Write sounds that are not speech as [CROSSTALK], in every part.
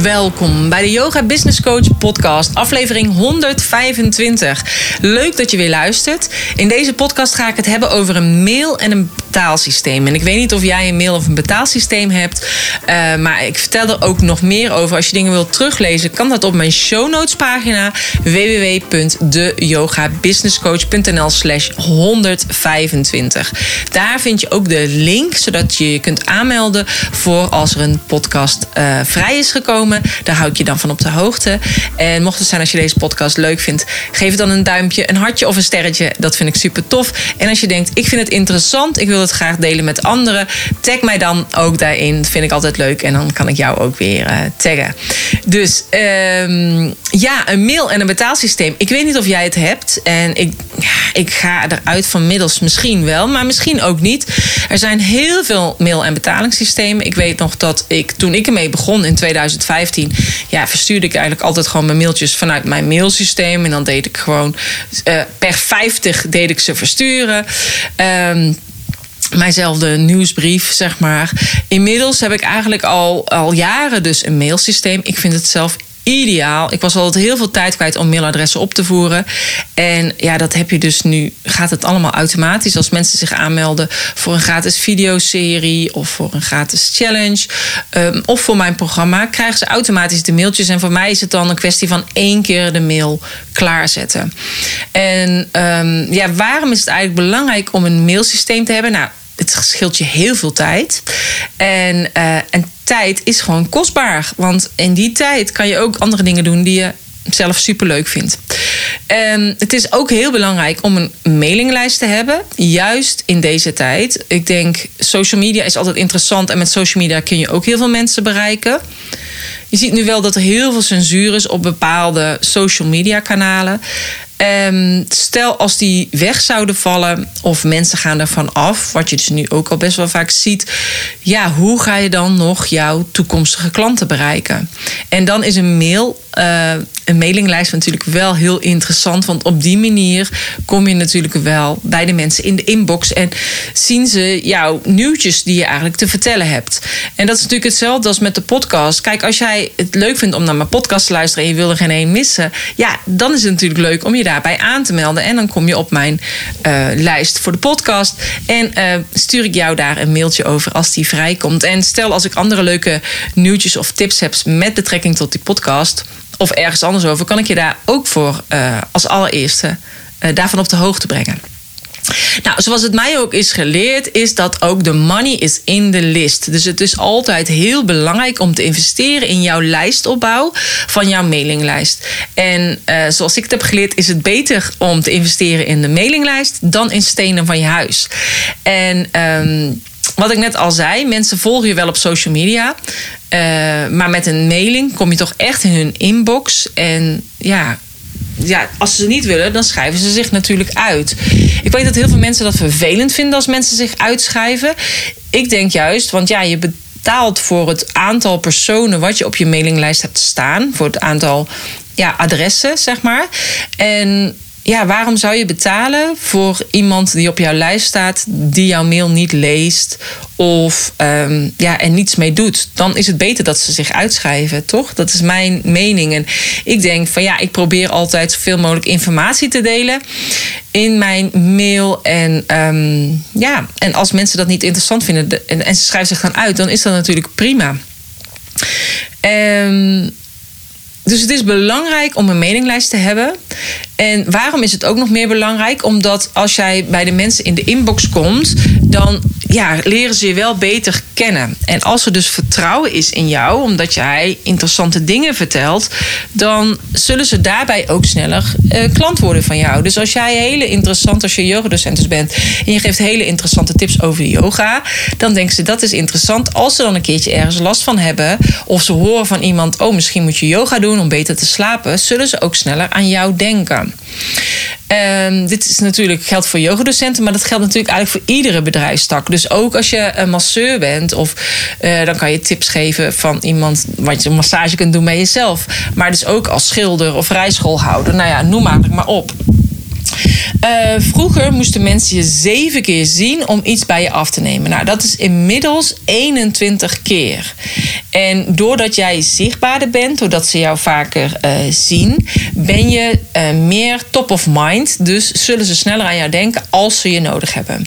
Welkom bij de Yoga Business Coach podcast, aflevering 125. Leuk dat je weer luistert. In deze podcast ga ik het hebben over een mail en een betaalsysteem. En ik weet niet of jij een mail of een betaalsysteem hebt, uh, maar ik vertel er ook nog meer over. Als je dingen wilt teruglezen, kan dat op mijn show notes pagina www.deyogabusinesscoach.nl slash 125. Daar vind je ook de link, zodat je je kunt aanmelden voor als er een podcast uh, vrij is gekomen daar houd ik je dan van op de hoogte. En mocht het zijn als je deze podcast leuk vindt, geef dan een duimpje, een hartje of een sterretje. Dat vind ik super tof. En als je denkt, ik vind het interessant, ik wil graag delen met anderen, tag mij dan ook daarin. Dat vind ik altijd leuk. En dan kan ik jou ook weer uh, taggen. Dus um, ja, een mail en een betaalsysteem. Ik weet niet of jij het hebt. En ik, ik ga eruit van middels misschien wel, maar misschien ook niet. Er zijn heel veel mail- en betalingssystemen. Ik weet nog dat ik toen ik ermee begon in 2015 2015, ja, verstuurde ik eigenlijk altijd gewoon mijn mailtjes vanuit mijn mailsysteem. En dan deed ik gewoon uh, per 50 deed ik ze versturen. Um, mijnzelfde nieuwsbrief, zeg maar. Inmiddels heb ik eigenlijk al, al jaren dus een mailsysteem. Ik vind het zelf ideaal. Ik was altijd heel veel tijd kwijt om mailadressen op te voeren. En ja, dat heb je dus nu. Gaat het allemaal automatisch als mensen zich aanmelden voor een gratis videoserie of voor een gratis challenge um, of voor mijn programma, krijgen ze automatisch de mailtjes. En voor mij is het dan een kwestie van één keer de mail klaarzetten. En um, ja, waarom is het eigenlijk belangrijk om een mailsysteem te hebben? Nou, het scheelt je heel veel tijd. En, uh, en tijd is gewoon kostbaar. Want in die tijd kan je ook andere dingen doen die je zelf superleuk vindt. Um, het is ook heel belangrijk om een mailinglijst te hebben, juist in deze tijd. Ik denk, social media is altijd interessant en met social media kun je ook heel veel mensen bereiken. Je ziet nu wel dat er heel veel censuur is op bepaalde social media kanalen. Um, stel als die weg zouden vallen of mensen gaan ervan af, wat je dus nu ook al best wel vaak ziet, ja, hoe ga je dan nog jouw toekomstige klanten bereiken? En dan is een mail, uh, een mailinglijst natuurlijk wel heel interessant, want op die manier kom je natuurlijk wel bij de mensen in de inbox en zien ze jouw nieuwtjes die je eigenlijk te vertellen hebt. En dat is natuurlijk hetzelfde als met de podcast. Kijk, als jij het leuk vindt om naar mijn podcast te luisteren en je wil er geen één missen, ja, dan is het natuurlijk leuk om je daarbij aan te melden. En dan kom je op mijn uh, lijst voor de podcast. En uh, stuur ik jou daar een mailtje over als die vrijkomt. En stel als ik andere leuke nieuwtjes of tips heb met betrekking tot die podcast. Of ergens anders over, kan ik je daar ook voor uh, als allereerste daarvan op de hoogte brengen. Nou, zoals het mij ook is geleerd, is dat ook de money is in de list. Dus het is altijd heel belangrijk om te investeren in jouw lijstopbouw van jouw mailinglijst. En uh, zoals ik het heb geleerd, is het beter om te investeren in de mailinglijst dan in stenen van je huis. En. Um, wat ik net al zei, mensen volgen je wel op social media. Uh, maar met een mailing kom je toch echt in hun inbox. En ja, ja, als ze niet willen, dan schrijven ze zich natuurlijk uit. Ik weet dat heel veel mensen dat vervelend vinden als mensen zich uitschrijven. Ik denk juist, want ja, je betaalt voor het aantal personen wat je op je mailinglijst hebt staan, voor het aantal ja, adressen, zeg maar. En ja, waarom zou je betalen voor iemand die op jouw lijst staat, die jouw mail niet leest of um, ja, er niets mee doet? Dan is het beter dat ze zich uitschrijven, toch? Dat is mijn mening. En ik denk van ja, ik probeer altijd zoveel mogelijk informatie te delen in mijn mail. En um, ja, en als mensen dat niet interessant vinden en, en ze schrijven zich dan uit, dan is dat natuurlijk prima. Um, dus het is belangrijk om een meninglijst te hebben. En waarom is het ook nog meer belangrijk? Omdat als jij bij de mensen in de inbox komt, dan ja, leren ze je wel beter kennen. En als er dus vertrouwen is in jou, omdat jij interessante dingen vertelt, dan zullen ze daarbij ook sneller uh, klant worden van jou. Dus als jij hele interessant, als je yogadocent dus bent en je geeft hele interessante tips over yoga, dan denken ze dat is interessant. Als ze dan een keertje ergens last van hebben, of ze horen van iemand, oh misschien moet je yoga doen om beter te slapen, zullen ze ook sneller aan jou denken. Um, dit is natuurlijk geldt voor yogadocenten, maar dat geldt natuurlijk eigenlijk voor iedere bedrijfstak. Dus ook als je een masseur bent, of uh, dan kan je tips geven van iemand wat je een massage kunt doen bij jezelf. Maar dus ook als schilder of rijschoolhouder. Nou ja, noem maar, maar op. Uh, vroeger moesten mensen je zeven keer zien om iets bij je af te nemen. Nou, dat is inmiddels 21 keer. En doordat jij zichtbaarder bent, doordat ze jou vaker uh, zien, ben je uh, meer top of mind. Dus zullen ze sneller aan jou denken als ze je nodig hebben.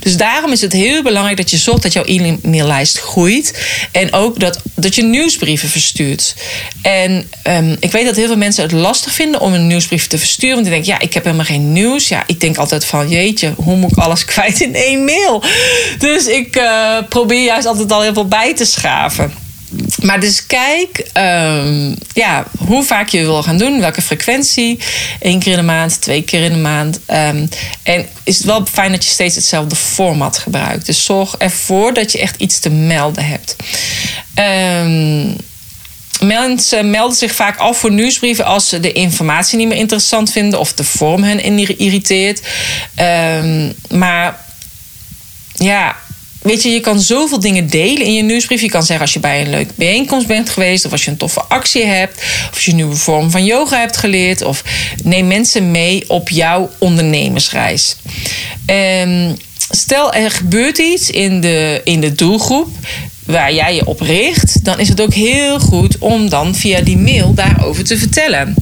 Dus daarom is het heel belangrijk dat je zorgt dat jouw e-maillijst groeit. En ook dat, dat je nieuwsbrieven verstuurt. En um, ik weet dat heel veel mensen het lastig vinden om een nieuwsbrief te versturen. Want die denken, ja, ik heb helemaal geen nieuws. Ja, ik denk altijd van, jeetje, hoe moet ik alles [LAUGHS] kwijt in één mail? Dus ik uh, probeer juist altijd al heel veel bij te schaven. Maar dus kijk um, ja, hoe vaak je wil gaan doen, welke frequentie. Eén keer in de maand, twee keer in de maand. Um, en is het wel fijn dat je steeds hetzelfde format gebruikt. Dus zorg ervoor dat je echt iets te melden hebt. Um, Mensen melden zich vaak af voor nieuwsbrieven als ze de informatie niet meer interessant vinden of de vorm hen irriteert. Um, maar ja, weet je, je kan zoveel dingen delen in je nieuwsbrief. Je kan zeggen als je bij een leuke bijeenkomst bent geweest, of als je een toffe actie hebt, of als je een nieuwe vorm van yoga hebt geleerd, of neem mensen mee op jouw ondernemersreis. Um, stel er gebeurt iets in de, in de doelgroep waar jij je op richt, dan is het ook heel goed om dan via die mail daarover te vertellen.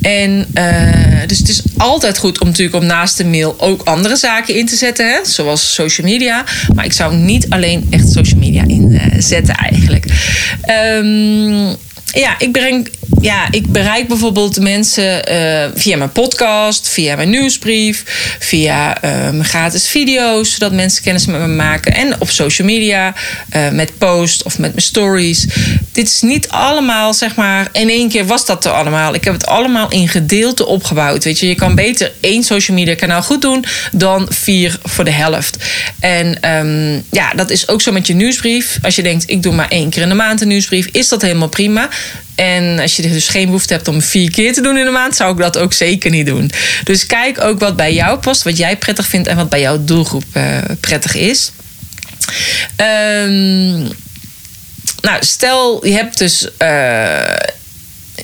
En uh, dus het is altijd goed om natuurlijk om naast de mail ook andere zaken in te zetten, hè? zoals social media. Maar ik zou niet alleen echt social media inzetten uh, eigenlijk. Um, ja, ik breng ja, ik bereik bijvoorbeeld mensen uh, via mijn podcast, via mijn nieuwsbrief, via uh, mijn gratis video's, zodat mensen kennis met me maken. En op social media, uh, met posts of met mijn stories. Dit is niet allemaal, zeg maar, in één keer was dat er allemaal. Ik heb het allemaal in gedeelten opgebouwd. Weet je, je kan beter één social media kanaal goed doen dan vier voor de helft. En um, ja, dat is ook zo met je nieuwsbrief. Als je denkt, ik doe maar één keer in de maand een nieuwsbrief, is dat helemaal prima. En als je dus geen behoefte hebt om vier keer te doen in de maand, zou ik dat ook zeker niet doen. Dus kijk ook wat bij jou past, wat jij prettig vindt en wat bij jouw doelgroep uh, prettig is. Um, nou, stel je hebt dus. Uh,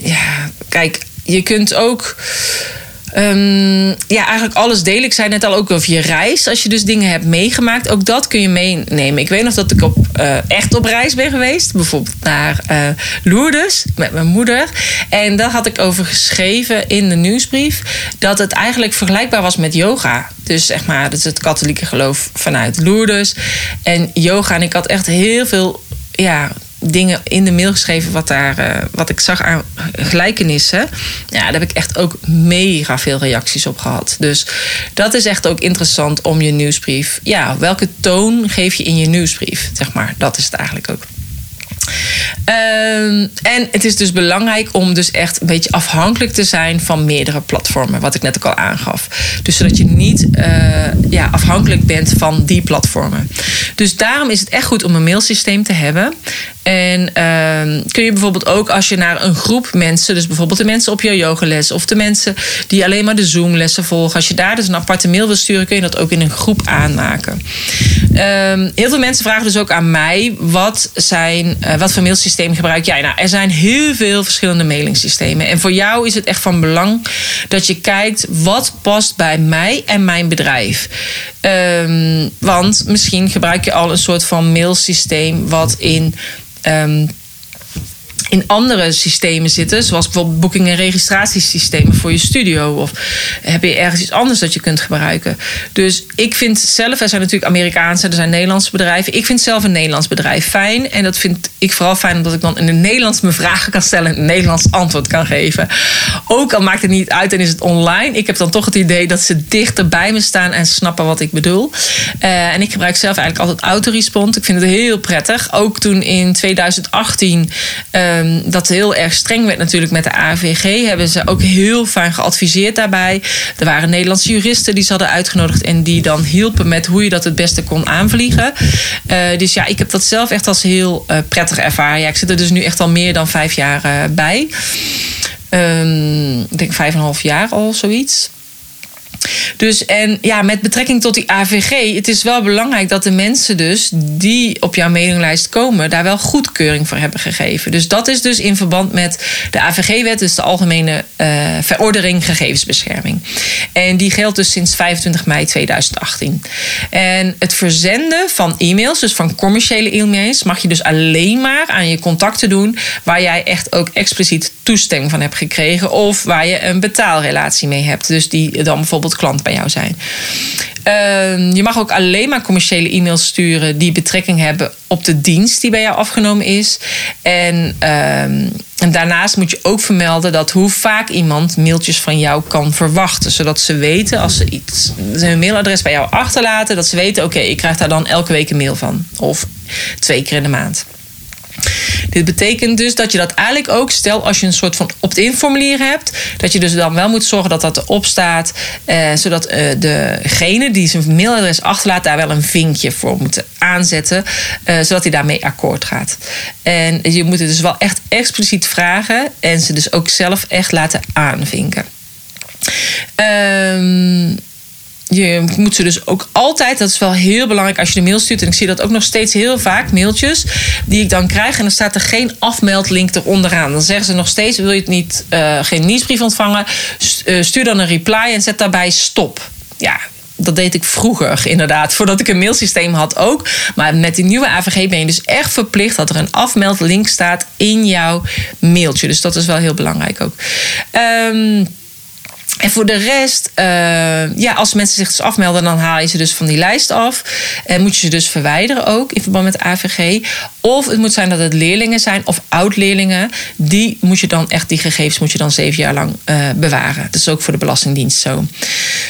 ja, kijk, je kunt ook. Um, ja, eigenlijk alles delen. Ik zei net al ook over je reis. Als je dus dingen hebt meegemaakt, ook dat kun je meenemen. Ik weet nog dat ik op, uh, echt op reis ben geweest. Bijvoorbeeld naar uh, Lourdes met mijn moeder. En daar had ik over geschreven in de nieuwsbrief. Dat het eigenlijk vergelijkbaar was met yoga. Dus zeg maar, dat is het katholieke geloof vanuit Lourdes. En yoga. En ik had echt heel veel ja, dingen in de mail geschreven wat, daar, uh, wat ik zag aan gelijkenissen. Ja, daar heb ik echt ook mega veel reacties op gehad. Dus dat is echt ook interessant om je nieuwsbrief. Ja, welke toon geef je in je nieuwsbrief? Zeg maar, dat is het eigenlijk ook. Um, en het is dus belangrijk om dus echt een beetje afhankelijk te zijn van meerdere platformen, wat ik net ook al aangaf. Dus zodat je niet uh, ja, afhankelijk bent van die platformen. Dus daarom is het echt goed om een mailsysteem te hebben. En uh, kun je bijvoorbeeld ook als je naar een groep mensen, dus bijvoorbeeld de mensen op jouw yogales of de mensen die alleen maar de Zoom-lessen volgen, als je daar dus een aparte mail wil sturen, kun je dat ook in een groep aanmaken. Um, heel veel mensen vragen dus ook aan mij: wat, zijn, uh, wat voor mailsysteem gebruik jij? Nou, er zijn heel veel verschillende mailingsystemen. En voor jou is het echt van belang dat je kijkt wat past bij mij en mijn bedrijf. Um, want misschien gebruik je al een soort van mailsysteem wat in. Um, in andere systemen zitten, zoals bijvoorbeeld boeking- en registratiesystemen voor je studio. Of heb je ergens iets anders dat je kunt gebruiken. Dus ik vind zelf, er zijn natuurlijk Amerikaanse, er zijn Nederlandse bedrijven. Ik vind zelf een Nederlands bedrijf fijn. En dat vind ik vooral fijn omdat ik dan in het Nederlands mijn vragen kan stellen en een Nederlands antwoord kan geven. Ook al maakt het niet uit en is het online. Ik heb dan toch het idee dat ze dichter bij me staan en snappen wat ik bedoel. Uh, en ik gebruik zelf eigenlijk altijd autorespond. Ik vind het heel prettig. Ook toen in 2018. Um, dat heel erg streng werd natuurlijk met de AVG, hebben ze ook heel fijn geadviseerd daarbij. Er waren Nederlandse juristen die ze hadden uitgenodigd en die dan hielpen met hoe je dat het beste kon aanvliegen. Uh, dus ja, ik heb dat zelf echt als heel uh, prettig ervaren. Ja, ik zit er dus nu echt al meer dan vijf jaar uh, bij. Um, ik denk vijf en een half jaar al, zoiets. Dus en ja, met betrekking tot die AVG, het is wel belangrijk dat de mensen dus die op jouw mailinglijst komen, daar wel goedkeuring voor hebben gegeven. Dus dat is dus in verband met de AVG-wet, dus de Algemene uh, Verordening Gegevensbescherming. En die geldt dus sinds 25 mei 2018. En het verzenden van e-mails, dus van commerciële e-mails, mag je dus alleen maar aan je contacten doen waar jij echt ook expliciet toestemming van hebt gekregen of waar je een betaalrelatie mee hebt. Dus die dan bijvoorbeeld klant bij jou zijn. Uh, je mag ook alleen maar commerciële e-mails sturen die betrekking hebben op de dienst die bij jou afgenomen is. En, uh, en daarnaast moet je ook vermelden dat hoe vaak iemand mailtjes van jou kan verwachten. Zodat ze weten als ze iets, hun mailadres bij jou achterlaten, dat ze weten: oké, ik krijg daar dan elke week een mail van. Of twee keer in de maand. Dit betekent dus dat je dat eigenlijk ook, stel als je een soort van opt-in formulier hebt, dat je dus dan wel moet zorgen dat dat erop staat, eh, zodat eh, degene die zijn mailadres achterlaat daar wel een vinkje voor moet aanzetten, eh, zodat hij daarmee akkoord gaat. En je moet het dus wel echt expliciet vragen en ze dus ook zelf echt laten aanvinken. Ehm je moet ze dus ook altijd, dat is wel heel belangrijk als je de mail stuurt. En ik zie dat ook nog steeds heel vaak, mailtjes die ik dan krijg. En dan staat er geen afmeldlink eronderaan. Dan zeggen ze nog steeds, wil je het niet, uh, geen nieuwsbrief ontvangen? Stuur dan een reply en zet daarbij stop. Ja, dat deed ik vroeger inderdaad, voordat ik een mailsysteem had ook. Maar met die nieuwe AVG ben je dus echt verplicht dat er een afmeldlink staat in jouw mailtje. Dus dat is wel heel belangrijk ook. Um, en voor de rest, uh, ja, als mensen zich dus afmelden, dan haal je ze dus van die lijst af. En moet je ze dus verwijderen ook in verband met AVG. Of het moet zijn dat het leerlingen zijn of oud-leerlingen. Die moet je dan echt, die gegevens moet je dan zeven jaar lang uh, bewaren. Dat is ook voor de Belastingdienst zo.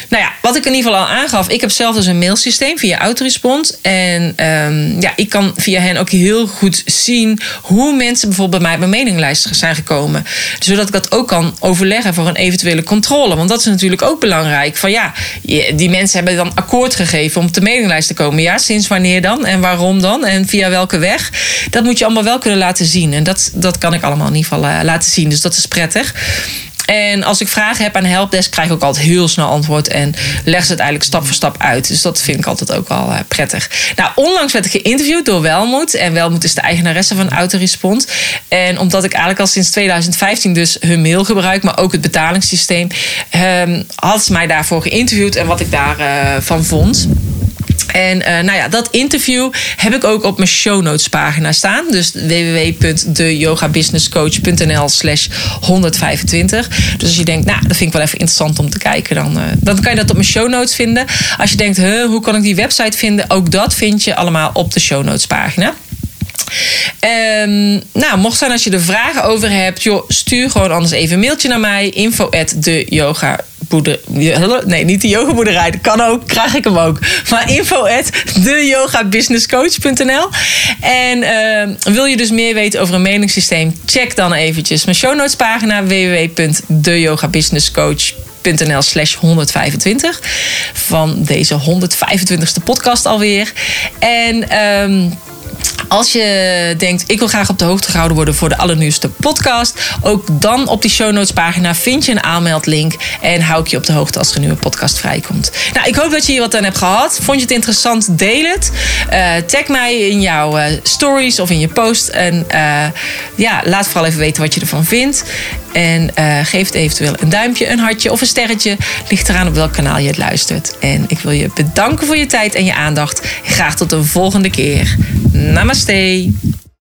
Nou ja, wat ik in ieder geval al aangaf. Ik heb zelf dus een mailsysteem via Autorespond. En um, ja, ik kan via hen ook heel goed zien hoe mensen bijvoorbeeld bij mij op mijn meninglijst zijn gekomen. Zodat ik dat ook kan overleggen voor een eventuele controle. Want dat is natuurlijk ook belangrijk. Van ja, die mensen hebben dan akkoord gegeven om op de mailinglijst te komen. Ja, sinds wanneer dan? En waarom dan? En via welke weg? Dat moet je allemaal wel kunnen laten zien. En dat, dat kan ik allemaal in ieder geval uh, laten zien. Dus dat is prettig. En als ik vragen heb aan de helpdesk, krijg ik ook altijd heel snel antwoord. En leg ze het eigenlijk stap voor stap uit. Dus dat vind ik altijd ook wel uh, prettig. Nou, onlangs werd ik geïnterviewd door Welmoed. En Welmoed is de eigenaresse van Autorespond. En omdat ik eigenlijk al sinds 2015 dus hun mail gebruik, maar ook het betalingssysteem, um, had ze mij daarvoor geïnterviewd en wat ik daarvan uh, van vond. En uh, nou ja, dat interview heb ik ook op mijn show notes pagina staan. Dus www.deyogabusinesscoach.nl slash 125. Dus als je denkt, nou, dat vind ik wel even interessant om te kijken, dan, uh, dan kan je dat op mijn show notes vinden. Als je denkt, hoe kan ik die website vinden? Ook dat vind je allemaal op de show notes pagina. Um, nou, mocht zijn als je er vragen over hebt, joh, stuur gewoon anders even een mailtje naar mij. Info at Nee, niet de yogaboerderij. Dat kan ook, krijg ik hem ook. Maar info at deyogabusinesscoach.nl En uh, wil je dus meer weten over een meningssysteem? Check dan eventjes mijn show notes pagina www.deyogabusinesscoach.nl slash 125 van deze 125ste podcast alweer. En um, als je denkt, ik wil graag op de hoogte gehouden worden voor de allernieuwste podcast. Ook dan op die show notes pagina vind je een aanmeldlink. En hou ik je op de hoogte als er een nieuwe podcast vrijkomt. Nou, ik hoop dat je hier wat aan hebt gehad. Vond je het interessant? Deel het. Uh, tag mij in jouw uh, stories of in je post. En uh, ja, laat vooral even weten wat je ervan vindt. En geef het eventueel een duimpje, een hartje of een sterretje. Ligt eraan op welk kanaal je het luistert. En ik wil je bedanken voor je tijd en je aandacht. Graag tot een volgende keer. Stay.